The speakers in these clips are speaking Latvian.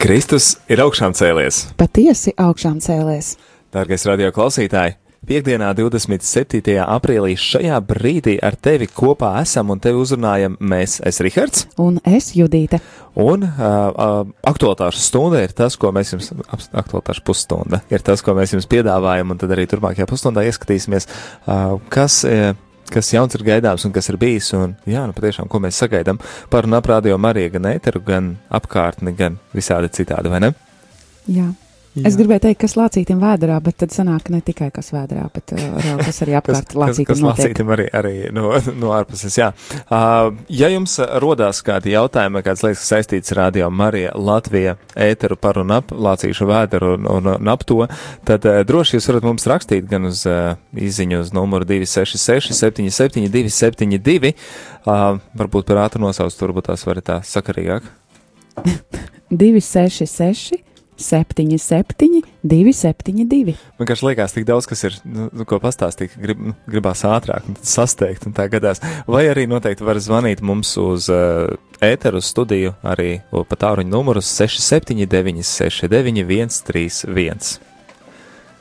Kristus ir augšām cēlies. Patiesi augšām cēlies. Dārgais radio klausītāji, piekdienā, 27. aprīlī, šajā brīdī ar tevi kopā esam un tevi uzrunājam mēs, es Rihards. Un es Judīte. Un uh, uh, aktualitāšu stunda ir tas, ko mēs jums, aktualitāšu pusstunda ir tas, ko mēs jums piedāvājam, un tad arī turpmākajā pusstundā ieskatīsimies, uh, kas. Uh, kas jauns ir gaidāms un kas ir bijis. Un, jā, nu patiešām, ko mēs sagaidām par un ap radio Mariju, gan ēteru, gan apkārtni, gan visādi citādi, vai ne? Jā. Jā. Es gribēju teikt, kas lācītim vēdā, bet tad sanāk ne tikai kas vēdā, bet uh, kas arī apkārt lācītim. kas lācītim arī, arī no, no ārpuses, jā. Uh, ja jums rodās kādi jautājumi, kāds liekas saistīts radio Marija Latvija ēteru par un ap lācīšu vēderu un, un, un ap to, tad uh, droši jūs varat mums rakstīt gan uz uh, izziņu uz numuru 266 77 272, uh, varbūt par ātru nosauc, turbūt tās var tā sakarīgāk. 266 77, 272. Man vienkārši liekas, tik daudz, kas ir, nu, nu ko pastāstīt, grib, nu, gribās ātrāk, un sasteikt, un tā gadās. Vai arī noteikti var zvanīt mums uz uh, ēteru studiju, arī pa tāruņu numuru 679, 691, 131.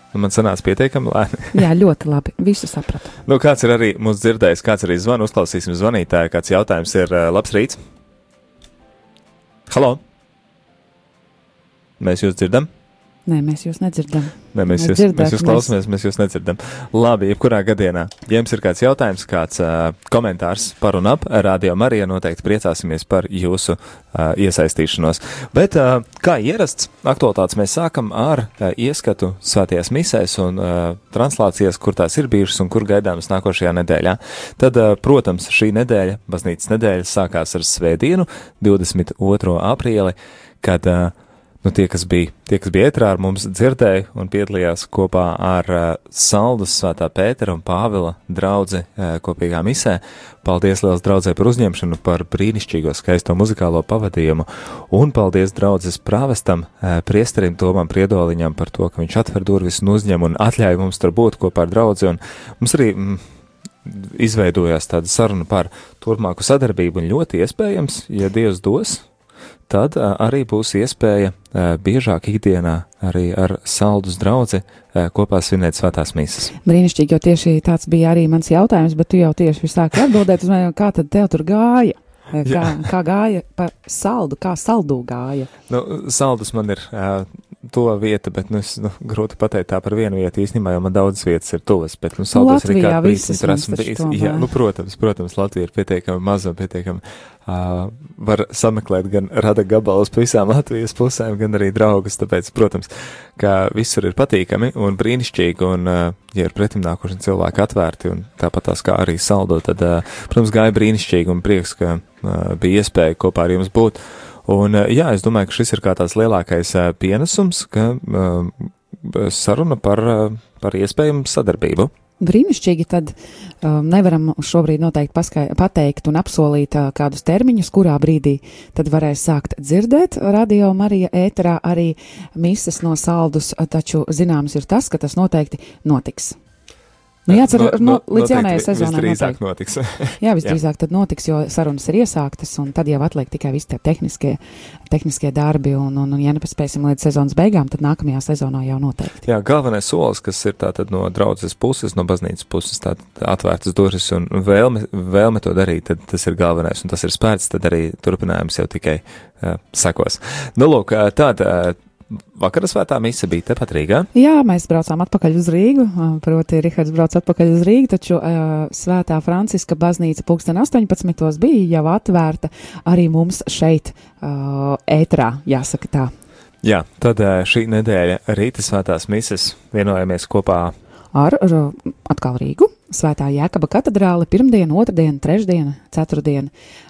Nu, man sanāca pietiekami lēni. Jā, ļoti labi. Visu sapratu. nu, kāds ir arī mūsu dzirdējis, kāds arī zvana, uzklausīsim zvanītāju, kāds jautājums ir uh, labs rīts. Halo! Mēs jūs dzirdam? Nē, mēs jūs nedzirdam. Nē, mēs, jūs, dzirdēt, mēs jūs klausāmies, mēs... mēs jūs nedzirdam. Labi, jebkurā gadienā, ja jums ir kāds jautājums, kāds uh, komentārs par un ap Radio Marija, noteikti priecāsimies par jūsu uh, iesaistīšanos. Bet, uh, kā ierasts, aktualitātes mēs sākam ar uh, ieskatu svētajās misēs un uh, translācijas, kur tās ir bijušas un kur gaidāmas nākošajā nedēļā. Tad, uh, protams, šī nedēļa, baznīcas nedēļa, sākās ar svētdienu, 22. aprīli, kad uh, nu, tie, kas bija, tie, kas bija ētrā ar mums, dzirdēja un piedalījās kopā ar uh, Saldus Svētā Pētera un Pāvila draudzi uh, kopīgā misē. Paldies liels draudzē par uzņemšanu, par brīnišķīgo skaisto muzikālo pavadījumu, un paldies draudzes prāvestam, uh, priesterim Tomam Priedoliņam par to, ka viņš atver durvis un uzņem un atļauj mums tur būt kopā ar draudzi, un mums arī mm, izveidojās tāda saruna par turpmāku sadarbību, un ļoti iespējams, ja Dievs dos, tad arī būs iespēja biežāk ikdienā arī ar saldus draudzi uh, kopā svinēt svētās mīsas. Brīnišķīgi, jo tieši tāds bija arī mans jautājums, bet tu jau tieši sāki atbildēt uz mani, kā tad tev tur gāja? Kā, kā gāja pa saldu, kā saldu gāja? Nu, saldus man ir uh, tuva vieta, bet, nu, es, nu, grūti pateikt tā par vienu vietu. Īstenībā jau man daudzas vietas ir tuvas, bet, nu, saldos arī kāda brīdis tur esmu bijis. Jā, nu, protams, protams, Latvija ir pietiekami maza pietiekami uh, var sameklēt gan rada gabalus pa visām Latvijas pusēm, gan arī draugus, tāpēc, protams, ka visur ir patīkami un brīnišķīgi, un, uh, ja ir pretimnākoši cilvēki atvērti, un tāpat tās kā arī saldo, tad, uh, protams, gāja brīnišķīgi un prieks, ka uh, bija iespēja kopā ar jums būt. Un, jā, es domāju, ka šis ir kā tāds lielākais pienesums, ka saruna par, par iespējamu sadarbību. Brīnišķīgi, tad um, nevaram šobrīd noteikti paskai, pateikt un apsolīt uh, kādus termiņus, kurā brīdī tad varēs sākt dzirdēt radio Marija ēterā arī mises no saldus, taču zināms ir tas, ka tas noteikti notiks. Nu, jācer, no, no, no, līdz jaunajai sezonai. Visdrīzāk notiks. jā, visdrīzāk tad notiks, jo sarunas ir iesāktas, un tad jau atliek tikai visi tie tehniskie, tehniskie darbi, un, un, un ja nepaspēsim līdz sezonas beigām, tad nākamajā sezonā jau noteikti. Jā, galvenais solis, kas ir tātad no draudzes puses, no baznīcas puses, tātad atvērtas durvis un vēlme, vēlme to darīt, tad tas ir galvenais, un tas ir spērts, tad arī turpinājums jau tikai uh, sekos. Nu, lūk, tāda vakara svētā mise bija tepat Rīgā? Jā, mēs braucām atpakaļ uz Rīgu, proti Rihards brauc atpakaļ uz Rīgu, taču uh, svētā Franciska baznīca pulksten 18. bija jau atvērta arī mums šeit uh, ētrā, jāsaka tā. Jā, tad šī nedēļa rīta svētās mises vienojamies kopā ar, ar atkal Rīgu, Svētā Jēkaba katedrāle, pirmdiena, otrdiena, trešdiena, ceturtdiena.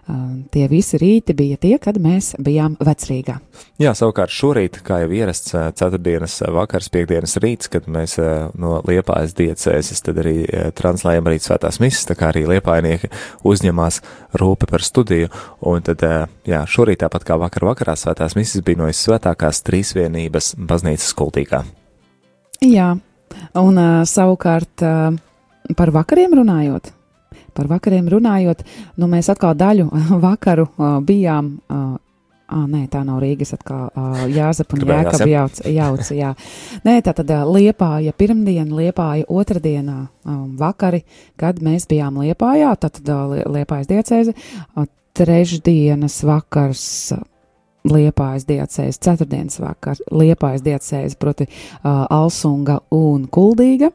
Uh, tie visi rīti bija tie, kad mēs bijām vecrīgā. Jā, savukārt šorīt, kā jau ierasts, ceturtdienas vakars, piekdienas rīts, kad mēs uh, no Liepājas diecēses tad arī uh, translējam arī svētās misas, tā kā arī Liepājnieki uzņemās rūpe par studiju, un tad, jā, šorīt tāpat kā vakar vakarā svētās misas bija no svētākās trīsvienības baznīcas kultīgā. Jā, Un uh, savukārt uh, par vakariem runājot, par vakariem runājot, nu mēs atkal daļu vakaru uh, bijām uh, Ah, nē, tā nav Rīgas atkal. Uh, Jāzep un Jēkab jauc, jauc, jā. Nē, tā tad uh, Liepāja pirmdiena, Liepāja otrdienā um, vakari, kad mēs bijām Liepājā, tātad uh, Liepājas diecēze, uh, trešdienas vakars. Uh, Liepājas diecēs, ceturtdienas vakar, Liepājas diecēs, proti uh, Alsunga un Kuldīga,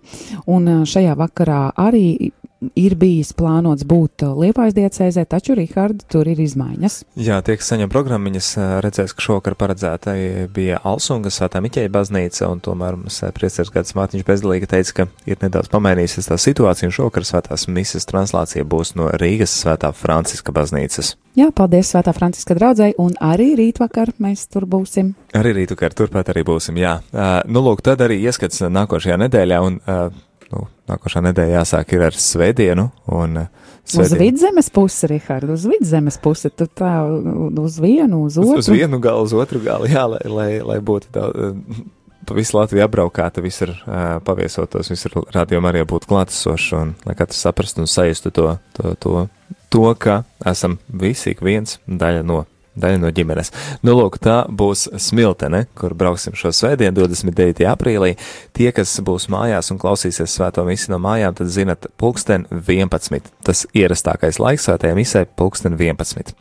un uh, šajā vakarā arī ir bijis plānots būt uh, Liepājas diecēzē, taču, Rihards, tur ir izmaiņas. Jā, tie, kas saņem programmiņas, uh, redzēs, ka šokar paredzēta bija Alsunga svētā Miķeja baznīca, un tomēr mums uh, priecēs gads Mārtiņš Bezdelīga teica, ka ir nedaudz pamainījusies tā situācija, un šokar svētās misas translācija būs no Rīgas svētā Franciska baznīcas. Jā, paldies Svētā Franciska draudzē, un arī rītvakar mēs tur būsim. Arī rītvakar turpat arī būsim, jā. Uh, nu, lūk, tad arī ieskats nākošajā nedēļā, un uh, nu, nākošā nedēļa jāsāk ir ar svētdienu. Un, svētdienu. Uz vidzemes pusi, Rihard, uz vidzemes pusi, tu tā uz vienu, uz otru. Uz, uz vienu galu, uz otru galu, jā, lai, lai, lai būtu daudz. Pa visu Latviju apbraukāta, visur uh, paviesotos, visur rādījumā arī būtu klātesoši, un lai katrs saprastu un sajustu to, to, to, to, ka esam visi ik viens daļa no daļa no ģimenes. Nu, lūk, tā būs smiltene, kur brauksim šo svētdienu, 29. aprīlī. Tie, kas būs mājās un klausīsies svēto misiju no mājām, tad zinat, pulksten 11. Tas ierastākais laiks svētajai misē - pulksten 11.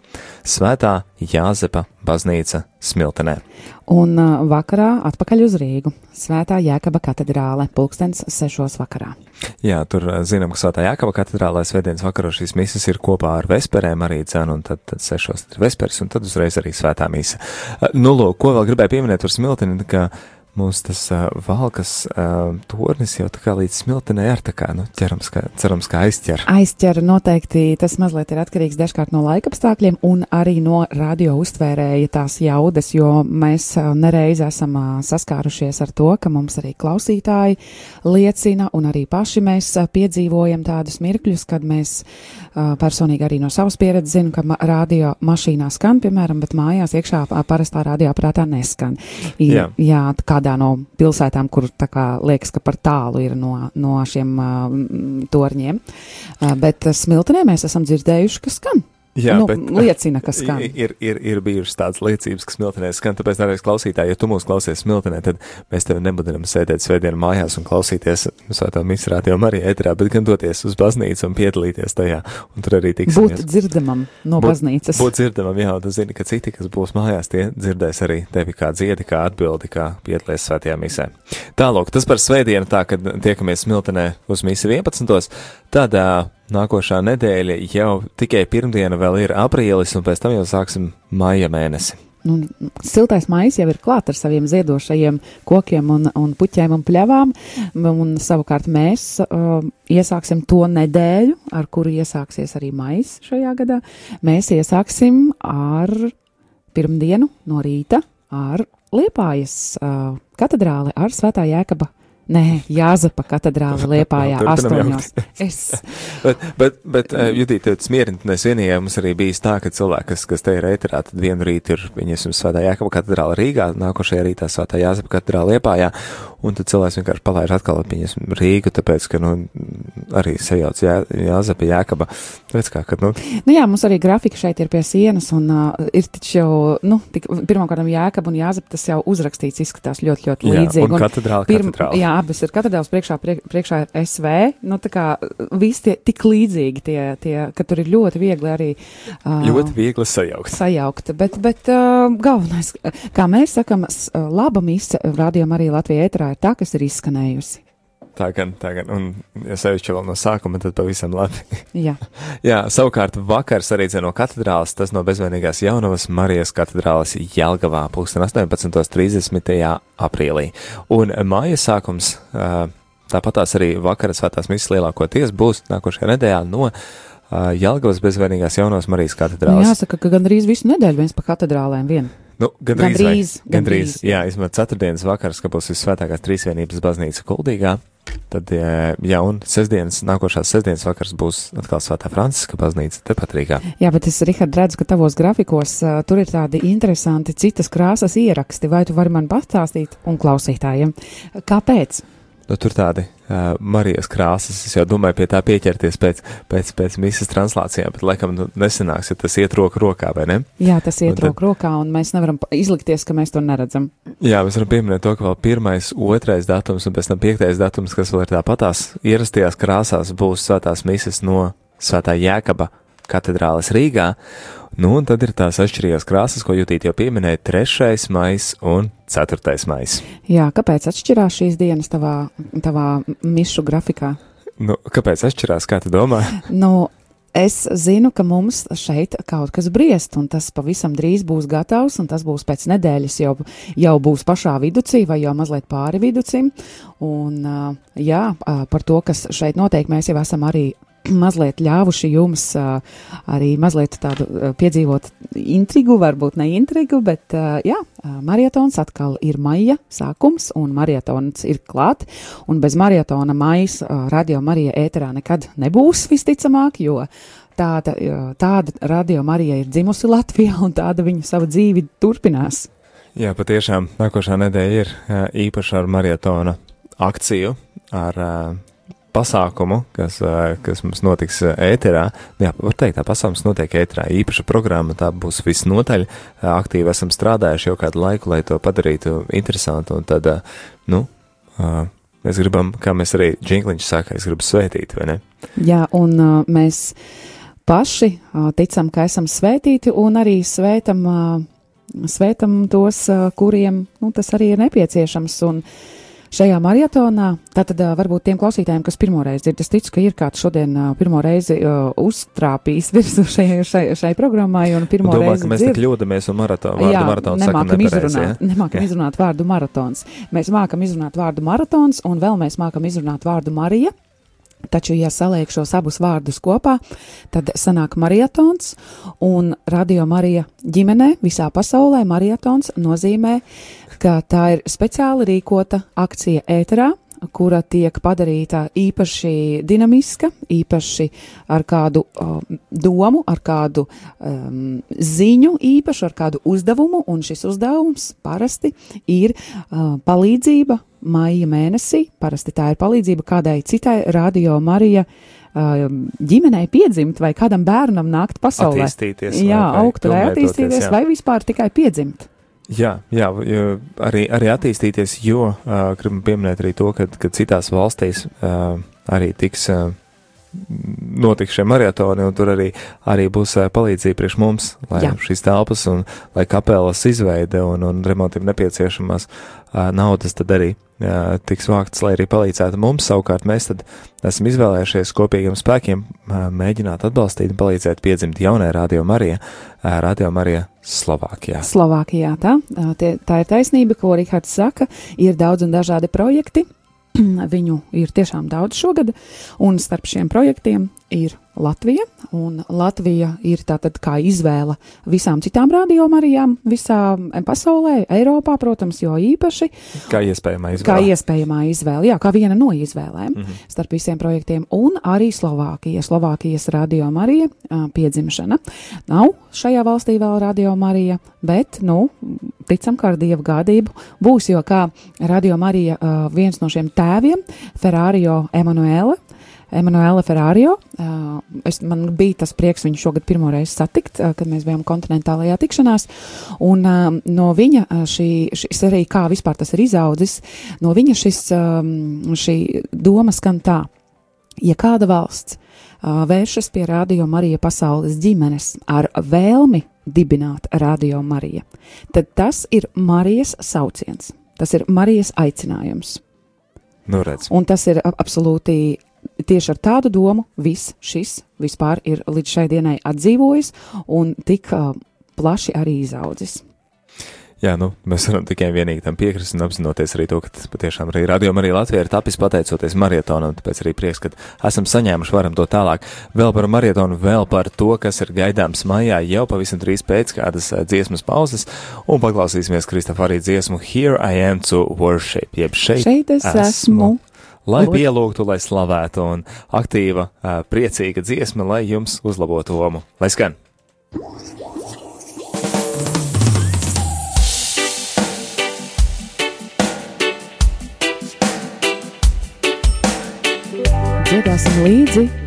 Svētā Jāzepa baznīca Smiltenē. Un uh, vakarā atpakaļ uz Rīgu. Svētā Jēkaba katedrāle, pulkstens sešos vakarā. Jā, tur uh, zinām, ka Svētā Jēkaba katedrālē svētdienas vakarā šīs misas ir kopā ar vesperēm arī cenu, un tad, tad sešos ir vesperis, un tad uzreiz arī svētā misa. Uh, nu, lūk, ko vēl gribēju pieminēt par Smilteni, ka Mums tas uh, valkas uh, tornis jau tā kā līdz smiltenē ar tā kā, nu, ķerams, kā, cerams, kā aizķer. Aizķer noteikti, tas mazliet ir atkarīgs dažkārt no laikapstākļiem un arī no radio uztvērēja tās jaudas, jo mēs uh, nereiz esam uh, saskārušies ar to, ka mums arī klausītāji liecina un arī paši mēs uh, piedzīvojam tādus mirkļus, kad mēs uh, personīgi arī no savas pieredzes zinu, ka ma radio mašīnā skan, piemēram, bet mājās iekšā parastā radioaparātā neskan. I, jā. jā kādā no pilsētām, kur kā liekas, ka par tālu ir no, no šiem uh, torņiem. Uh, bet smiltenē mēs esam dzirdējuši, ka skan. Jā, nu, bet, liecina, ka skan. Ir, ir, ir bijušas tādas liecības, ka smiltenē skan, tāpēc, dārgais klausītāji, ja tu mūs klausies smiltenē, tad mēs tevi nebudinam sēdēt svētdienu mājās un klausīties svētā misrāt jau Marija ēterā, bet gan doties uz baznīcu un piedalīties tajā, un tur arī tiks. Būt dzirdamam no būt, baznīcas. Būt dzirdamam, jā, tu zini, ka citi, kas būs mājās, tie dzirdēs arī tevi kā dziedi, kā atbildi, kā piedalies svētajā misē. Tālūk, tas par svētdienu tā, kad tiekamies smiltenē uz misi 11. Tad uh, nākošā nedēļa jau tikai pirmdiena vēl ir aprīlis, un pēc tam jau sāksim maija mēnesi. Nu, siltais maijs jau ir klāt ar saviem ziedošajiem kokiem un, un puķiem un pļavām, un savukārt mēs uh, iesāksim to nedēļu, ar kuru iesāksies arī maijs šajā gadā. Mēs iesāksim ar pirmdienu no rīta ar Liepājas uh, katedrāli ar Svētā Jēkaba Nē, Jāzepa katedrāle Liepājā astoņos. Es. bet, bet, bet uh, Judīt, tas mierinātnēs vienīgā mums arī bijis tā, ka cilvēki, kas, kas te ir ēterā, tad vienu rītu ir, viņas svētā Jākaba katedrāle Rīgā, nākošajā rītā svētā Jāzepa katedrāle Liepājā, un tad cilvēks vienkārši palaiž atkal viņas Rīgu, tāpēc, ka, nu, arī sajauc Jā, Jāzepa Jākaba. Tāpēc kā, ka, nu. Nu jā, mums arī grafika šeit ir pie sienas, un uh, ir taču jau, nu, tik, pirmkārt Jākaba un Jāzepa tas jau uzrakstīts, izskatās ļoti, ļoti līdzīgi. Jā, un katedrāle, katedrāle. Jā, abas ir katedrāls priekšā, priek, priekšā SV, nu tā kā visi tie tik līdzīgi tie, tie, ka tur ir ļoti viegli arī. Uh, ļoti viegli sajaukt. Sajaukt, bet, bet uh, galvenais, kā mēs sakam, laba mise rādījuma arī Latvijā ētrā ir tā, kas ir izskanējusi. Tā gan, tā gan, un, ja sevišķi vēl no sākuma, tad pavisam labi. Jā. Jā, savukārt vakars arī no katedrāles, tas no bezvainīgās jaunavas Marijas katedrāles Jelgavā, pulksten 18.30. aprīlī. Un mājas sākums, tāpatās arī vakara svētās misijas lielākoties būs nākošajā nedēļā no Jelgavas bezvainīgās jaunavas Marijas katedrāles. Jāsaka, ka gandrīz visu nedēļu viens pa katedrālēm vien. Nu, gandrīz, vai, gandrīz, gandrīz. Jā, izmantot ceturtdienas vakars, ka būs visvētākās trīsvienības baznīca Kuldīgā. Tad, jā, un sestdienas, nākošās sestdienas vakars būs atkal Svētā Franciska baznīca, tepat Rīgā. Jā, bet es, Rihard, redzu, ka tavos grafikos uh, tur ir tādi interesanti citas krāsas ieraksti. Vai tu vari man pastāstīt un klausītājiem, kāpēc? Nu, tur tādi uh, Marijas krāsas. Es jau domāju pie tā pieķerties pēc, pēc, pēc misijas translācijām, bet laikam nu, nesenāks, ja tas iet roku rokā, vai ne? Jā, tas iet un roku rokā, un mēs nevaram izlikties, ka mēs to neredzam. Jā, mēs varam pieminēt to, ka vēl pirmais, otrais datums un pēc tam piektais datums, kas vēl ir tāpatās ierastajās krāsās, būs svētās misijas no Svētā Jēkaba katedrāles Rīgā. Nu, un tad ir tās atšķirīgās krāsas, ko Jutīt jau pieminēja - 3. maijs un 4. maijs. Jā, kāpēc atšķirās šīs dienas tavā, tavā mišu grafikā? Nu, kāpēc atšķirās, kā tu domā? nu, Es zinu, ka mums šeit kaut kas briest, un tas pavisam drīz būs gatavs, un tas būs pēc nedēļas jau, jau būs pašā viducī vai jau mazliet pāri viducim. Un, jā, par to, kas šeit notiek, mēs jau esam arī mazliet ļāvuši jums uh, arī mazliet tādu uh, piedzīvot intrigu, varbūt ne intrigu, bet uh, jā, marietons atkal ir maija sākums un marietons ir klāt, un bez marietona maijas radio Marija ēterā nekad nebūs visticamāk, jo tāda, tāda radio Marija ir dzimusi Latvijā un tāda viņa savu dzīvi turpinās. Jā, patiešām nākošā nedēļa ir īpaša ar marietona akciju, ar pasākumu, kas, kas mums notiks ēterā. Jā, var teikt, tā pasākums notiek ēterā. Īpaša programma, tā būs visnotaļ. Aktīvi esam strādājuši jau kādu laiku, lai to padarītu interesantu. Un tad, nu, mēs gribam, kā mēs arī Džinkliņš saka, es gribu svētīt, vai ne? Jā, un mēs paši ticam, ka esam svētīti un arī svētam, svētam tos, kuriem nu, tas arī ir nepieciešams. Un, uh, šajā maratonā. Tātad varbūt tiem klausītājiem, kas pirmo reizi dzird, es ticu, ka ir kāds šodien pirmo reizi uztrāpījis virsū šai, šai, šai programmai pirmo Domā, reizi. Mēs dzird. kļūdamies un maratonu, vārdu jā, maratons nemākam izrunāt, ja? nemākam izrunāt vārdu maratons. Mēs mākam izrunāt vārdu maratons un vēl mēs mākam izrunāt vārdu Marija. Taču, ja saliek šos abus vārdus kopā, tad sanāk marietons, un radio Marija ģimenē visā pasaulē marietons nozīmē uh, ka tā ir speciāli rīkota akcija ēterā, kura tiek padarīta īpaši dinamiska, īpaši ar kādu um, domu, ar kādu um, ziņu, īpaši ar kādu uzdevumu, un šis uzdevums parasti ir uh, palīdzība maija mēnesī, parasti tā ir palīdzība kādai citai radio Marija uh, ģimenei piedzimt vai kādam bērnam nākt pasaulē. Attīstīties. Jā, vai, augt vai attīstīties, jā. vai vispār tikai piedzimt. Jā, jā arī, arī attīstīties, jo uh, gribam pieminēt arī to, ka, ka citās valstīs uh, arī tiks uh, notiks šie maratoni, un tur arī, arī būs uh, palīdzība priekš mums, lai Jā. šīs telpas un lai kapelas izveide un, un remontiem nepieciešamās uh, naudas tad arī uh, tiks vāktas, lai arī palīdzētu mums. Savukārt mēs tad esam izvēlējušies kopīgiem spēkiem mēģināt atbalstīt un palīdzēt piedzimt jaunai Radio Marija, Radio Marija Slovākijā. Slovākijā, tā, tā ir taisnība, ko Rihards saka, ir daudz un dažādi projekti. Viņu ir tiešām daudz šogad, un starp šiem projektiem ir Latvija, un Latvija ir tātad kā izvēle visām citām radiomarijām, visā pasaulē, Eiropā, protams, jo īpaši. Kā iespējamā izvēle. Kā iespējamā izvēle, jā, kā viena no izvēlēm mm -hmm. starp visiem projektiem, un arī Slovākija, Slovākijas radiomarija piedzimšana. Nav šajā valstī vēl radiomarija, bet, nu, ticam, ka ar dievu gādību būs, jo kā radiomarija viens no šiem tēviem, Ferrario Emanuele, Emanuela Ferrārio. Es, man bija tas prieks viņu šogad pirmo reizi satikt, kad mēs bijām kontinentālajā tikšanās. Un no viņa šī, šis arī kā vispār tas ir izaudzis, no viņa šis, šī doma skan tā. Ja kāda valsts vēršas pie Radio Marija pasaules ģimenes ar vēlmi dibināt Radio Marija, tad tas ir Marijas sauciens, tas ir Marijas aicinājums. Nu, redz. Un tas ir absolūti tieši ar tādu domu viss šis vispār ir līdz šai dienai atdzīvojis un tik uh, plaši arī izaudzis. Jā, nu, mēs varam tikai vienīgi tam piekrist un apzinoties arī to, ka tas patiešām arī radio arī Latvijā ir tapis pateicoties marietonam, tāpēc arī prieks, ka esam saņēmuši, varam to tālāk. Vēl par marietonu, vēl par to, kas ir gaidāms maijā, jau pavisam drīz pēc kādas dziesmas pauzes, un paklausīsimies Kristofa arī dziesmu Here I am to worship, jeb šeit, šeit es esmu. esmu lai Lūd. pielūgtu, lai slavētu, un aktīva, priecīga dziesma, lai jums uzlabotu lomu. Lai skan! Dziedāsim līdzi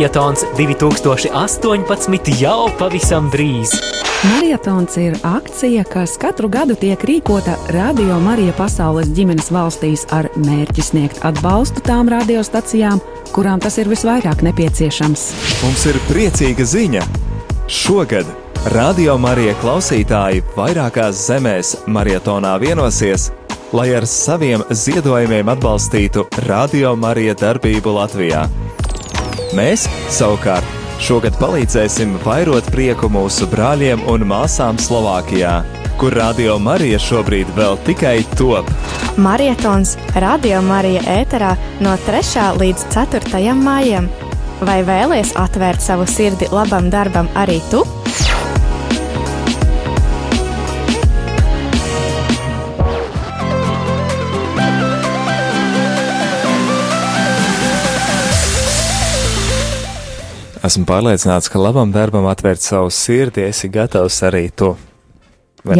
Marietons 2018 jau pavisam drīz. Marietons ir akcija, kas katru gadu tiek rīkota Radio Marija pasaules ģimenes valstīs ar mērķi sniegt atbalstu tām radiostacijām, kurām tas ir visvairāk nepieciešams. Mums ir priecīga ziņa! Šogad Radio Marija klausītāji vairākās zemēs marietonā vienosies, lai ar saviem ziedojumiem atbalstītu Radio Marija darbību Latvijā. Mēs, savukārt, šogad palīdzēsim vairot prieku mūsu brāļiem un māsām Slovākijā, kur Radio Marija šobrīd vēl tikai top. Marietons Radio Marija ēterā no 3. līdz 4. maijam. Vai vēlies atvērt savu sirdi labam darbam arī tu? Esmu pārliecināts, ka labam darbam atvērt savu sirdi, esi gatavs arī to. Jā.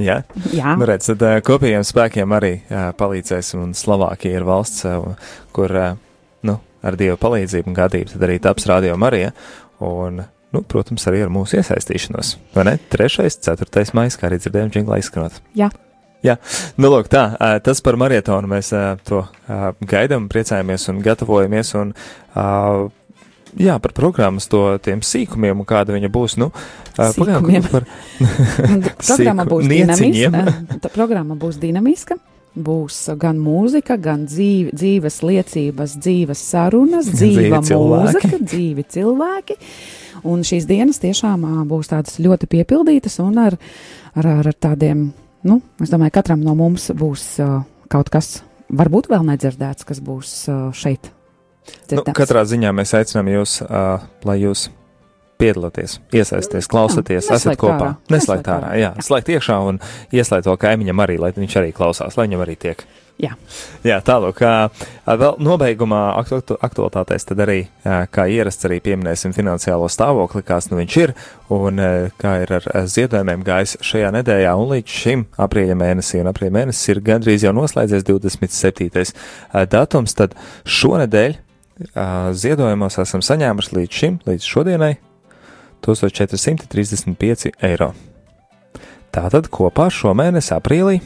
Jā, Jā. Nu, redz, tad uh, kopējiem spēkiem arī jā, palīdzēsim, un Slovākija ir valsts, uh, kur, nu, ar Dieva palīdzību un gādību tad arī taps radio Marija, un, nu, protams, arī ar mūsu iesaistīšanos, vai ne? Trešais, ceturtais maijs, kā arī dzirdējām, džinglā izskanot. Jā. Jā, nu, lūk, tā, tas par marietonu mēs to gaidām, priecājamies un gatavojamies, un jā, par programmas to tiem sīkumiem un kāda viņa būs. Nu, Sīkumiem. par programma būs dinamiska. Programma būs dinamiska. Būs gan mūzika, gan dzīve, dzīves liecības, dzīves sarunas, dzīva Dzīvi cilvēki. mūzika, dzīvi cilvēki. Un šīs dienas tiešām būs tādas ļoti piepildītas un ar, ar, ar, ar tādiem, nu, es domāju, katram no mums būs kaut kas, varbūt vēl nedzirdēts, kas būs šeit. Nu, katrā ziņā mēs aicinām jūs, uh, lai jūs piedalāties, iesaisties, klausieties, Jā, esat kopā. Neslēgt ārā, ārā. jā, slēgt iekšā un ieslēgt to kaimiņam arī, lai viņš arī klausās, lai viņam arī tiek. Jā. Jā, tālāk, vēl nobeigumā aktu- aktualitātēs tad arī, kā ierasts, arī pieminēsim finansiālo stāvokli, kāds nu viņš ir un kā ir ar ziedojumiem gājis šajā nedēļā. Un līdz šim aprīļa mēnesī, un aprīļa mēnesis ir gandrīz jau noslēdzies 27. ā, datums, tad šonedēļ ziedojumos esam saņēmuši līdz šim, līdz šodienai 1435 eiro. Tātad kopā šomēnes aprīlī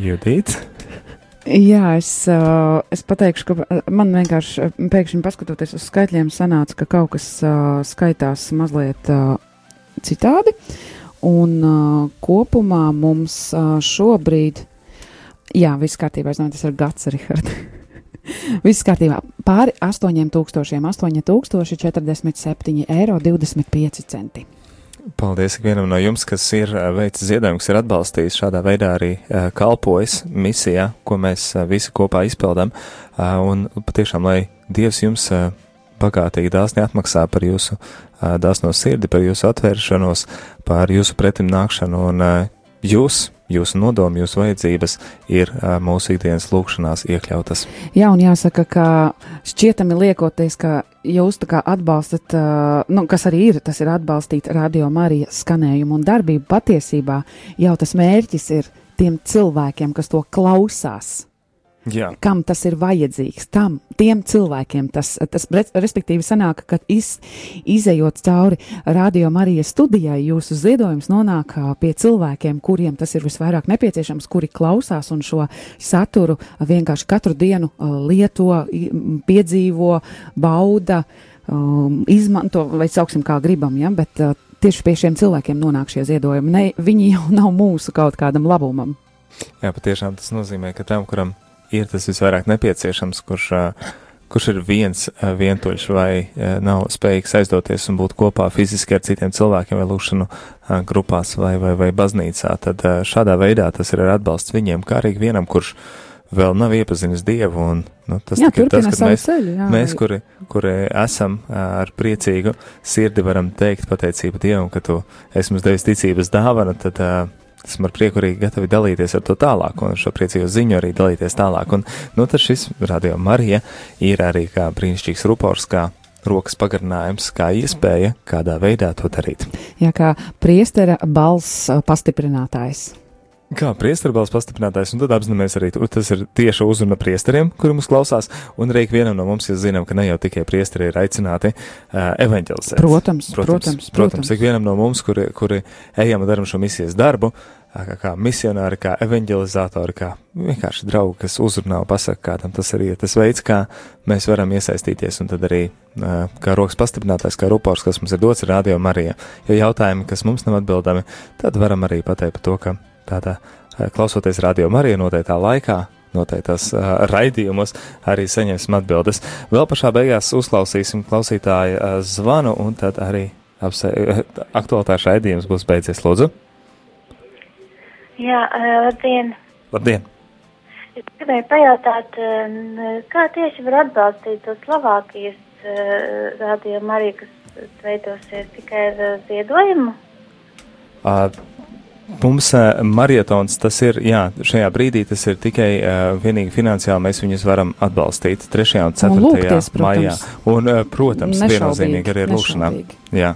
Judīt. Jā, es, es pateikšu, ka man vienkārši pēkšņi paskatoties uz skaitļiem, sanāca, ka kaut kas skaitās mazliet citādi. Un kopumā mums šobrīd, jā, viss kārtībā, es domāju, tas ir gads, Rihard. Viss kārtībā. Pāri 8000, 8047 eiro 25 centi. Paldies ikvienam no jums, kas ir ā, veicis ziedojumu, kas ir atbalstījis šādā veidā arī ā, kalpojis misijā, ko mēs ā, visi kopā izpildām. Ā, Un patiešām, lai Dievs jums bagātīgi dāsni atmaksā par jūsu dāsno sirdi, par jūsu atvēršanos, par jūsu pretim nākšanu un jūs, jūsu nodomi, jūsu vajadzības ir mūsu ikdienas lūkšanās iekļautas. Jā, un jāsaka, ka šķietami liekoties, ka jūs tā kā atbalstat, nu, kas arī ir, tas ir atbalstīt radio Marija skanējumu un darbību. Patiesībā jau tas mērķis ir tiem cilvēkiem, kas to klausās. Jā. Kam tas ir vajadzīgs? Tam, tiem cilvēkiem tas, tas res- respektīvi, sanāk, ka iz, izējot cauri radio Marijas studijai, jūsu ziedojums nonāk pie cilvēkiem, kuriem tas ir visvairāk nepieciešams, kuri klausās un šo saturu vienkārši katru dienu lieto, piedzīvo, bauda, um, izmanto, vai sauksim kā gribam, ja? bet tieši pie šiem cilvēkiem nonāk šie ziedojumi. Ne, viņi jau nav mūsu kaut kādam labumam. Jā, patiešām tas nozīmē, ka tam, kuram ir tas visvairāk nepieciešams, kurš, kurš ir viens vientuļš vai nav spējīgs aizdoties un būt kopā fiziski ar citiem cilvēkiem vai lūkšanu ā, grupās vai, vai, vai baznīcā, tad šādā veidā tas ir atbalsts viņiem, kā arī ikvienam, kurš vēl nav iepazinis Dievu. Un, nu, tas jā, ir tas, ka mēs, ceļu. Jā, mēs, kuri, kuri esam ar priecīgu sirdi, varam teikt pateicību Dievam, ka tu esi mums devis ticības dāvanu, tad esam ar prieku arī gatavi dalīties ar to tālāk, un šo priecīgo ziņu arī dalīties tālāk. Un, nu, tad šis radio Marija ir arī kā brīnišķīgs rupors, kā rokas pagarinājums, kā iespēja kādā veidā to darīt. Jā, kā priestera balss pastiprinātājs. Kā priesterbals pastiprinātājs, un tad apzināmies arī, tas ir tieša uzruna priesteriem, kuri mums klausās, un arī ikvienam no mums, ja zinām, ka ne jau tikai priesteri ir aicināti uh, evaņģelizēt. Protams, protams, protams, protams. ikvienam no mums, kuri, kuri ejam un darām šo misijas darbu, kā, kā misionāri, kā evaņģelizatori, kā vienkārši draugi, kas uzrunā un pasaka kādam, tas arī ir tas veids, kā mēs varam iesaistīties, un tad arī ā, kā rokas pastiprinātājs, kā rupors, kas mums ir dots radio Marija. Ja jautājumi, kas mums nav atbildami, tad varam arī pateikt par to, ka tādā ā, klausoties radio Marija noteiktā laikā, noteiktās uh, raidījumos arī saņemsim atbildes. Vēl pašā beigās uzklausīsim klausītāju uh, zvanu, un tad arī apse, aktuālitāšu raidījums būs beidzies. Lūdzu, Jā, ā, labdien! labdien! Es gribēju pajautāt, kā tieši var atbalstīt to Slovākijas rādījumu arī, kas veidosies tikai ar ziedojumu? Uh, mums uh, marietons tas ir, jā, šajā brīdī tas ir tikai uh, vienīgi finansiāli mēs viņus varam atbalstīt 3. un 4. lūgties, protams. maijā. Un, uh, protams, Nešaubīgi, viennozīmīgi arī ar nešaubīgi. Jā.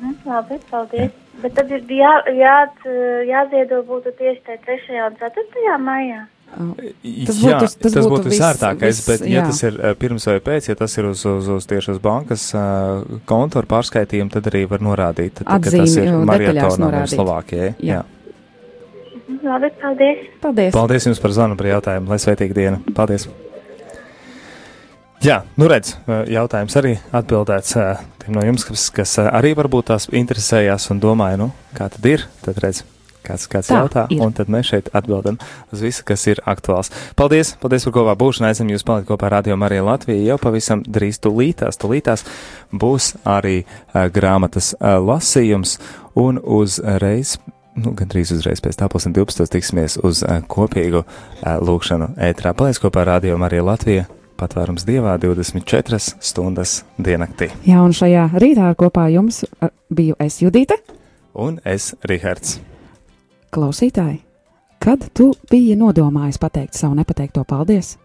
Mhm, labi, paldies. Bet tad ir jā, jā, jāziedo būtu tieši tajā 3. un 4. maijā. Tas jā, būtu- tas tas būtu būtu visērtākais, bet, ja jā. tas ir uh, pirms vai pēc, ja tas ir uz, uz, uz tieši uz bankas kontu ar pārskaitījumu, tad arī var norādīt, tad, ka tas Atzīmi, ir marietonam un. Slovākijai. Jā. Jā. Labi, paldies. Paldies! Paldies jums par zvanu, par jautājumu. Lai svētīga diena. Paldies! Jā, nu redz, jautājums arī atbildēts tiem no jums, kas, kas arī varbūt tās interesējās un domāja, nu, kā tad ir, tad redz. Kāds, kāds Tā, jautā, ir. un tad mēs šeit atbildam uz visu, kas ir aktuāls. Paldies, paldies par kopā būšanu. Aizem jūs palikt kopā ar Radio Mariju Latviju. Jau pavisam drīz tūlītās, tūlītās būs arī uh, grāmatas uh, lasījums un uzreiz nu, gandrīz uzreiz pēc tā pusdien 12. tiksimies uz uh, kopīgu uh, lūkšanu ētrā. Paliec kopā ar Radio Mariju Latviju. Patvērums dievā 24 stundas diennaktī. Jā, un šajā rītā kopā jums biju es Judīte. Un es Rihards. Klausītāji, kad tu biji nodomājis pateikt savu nepateikto paldies?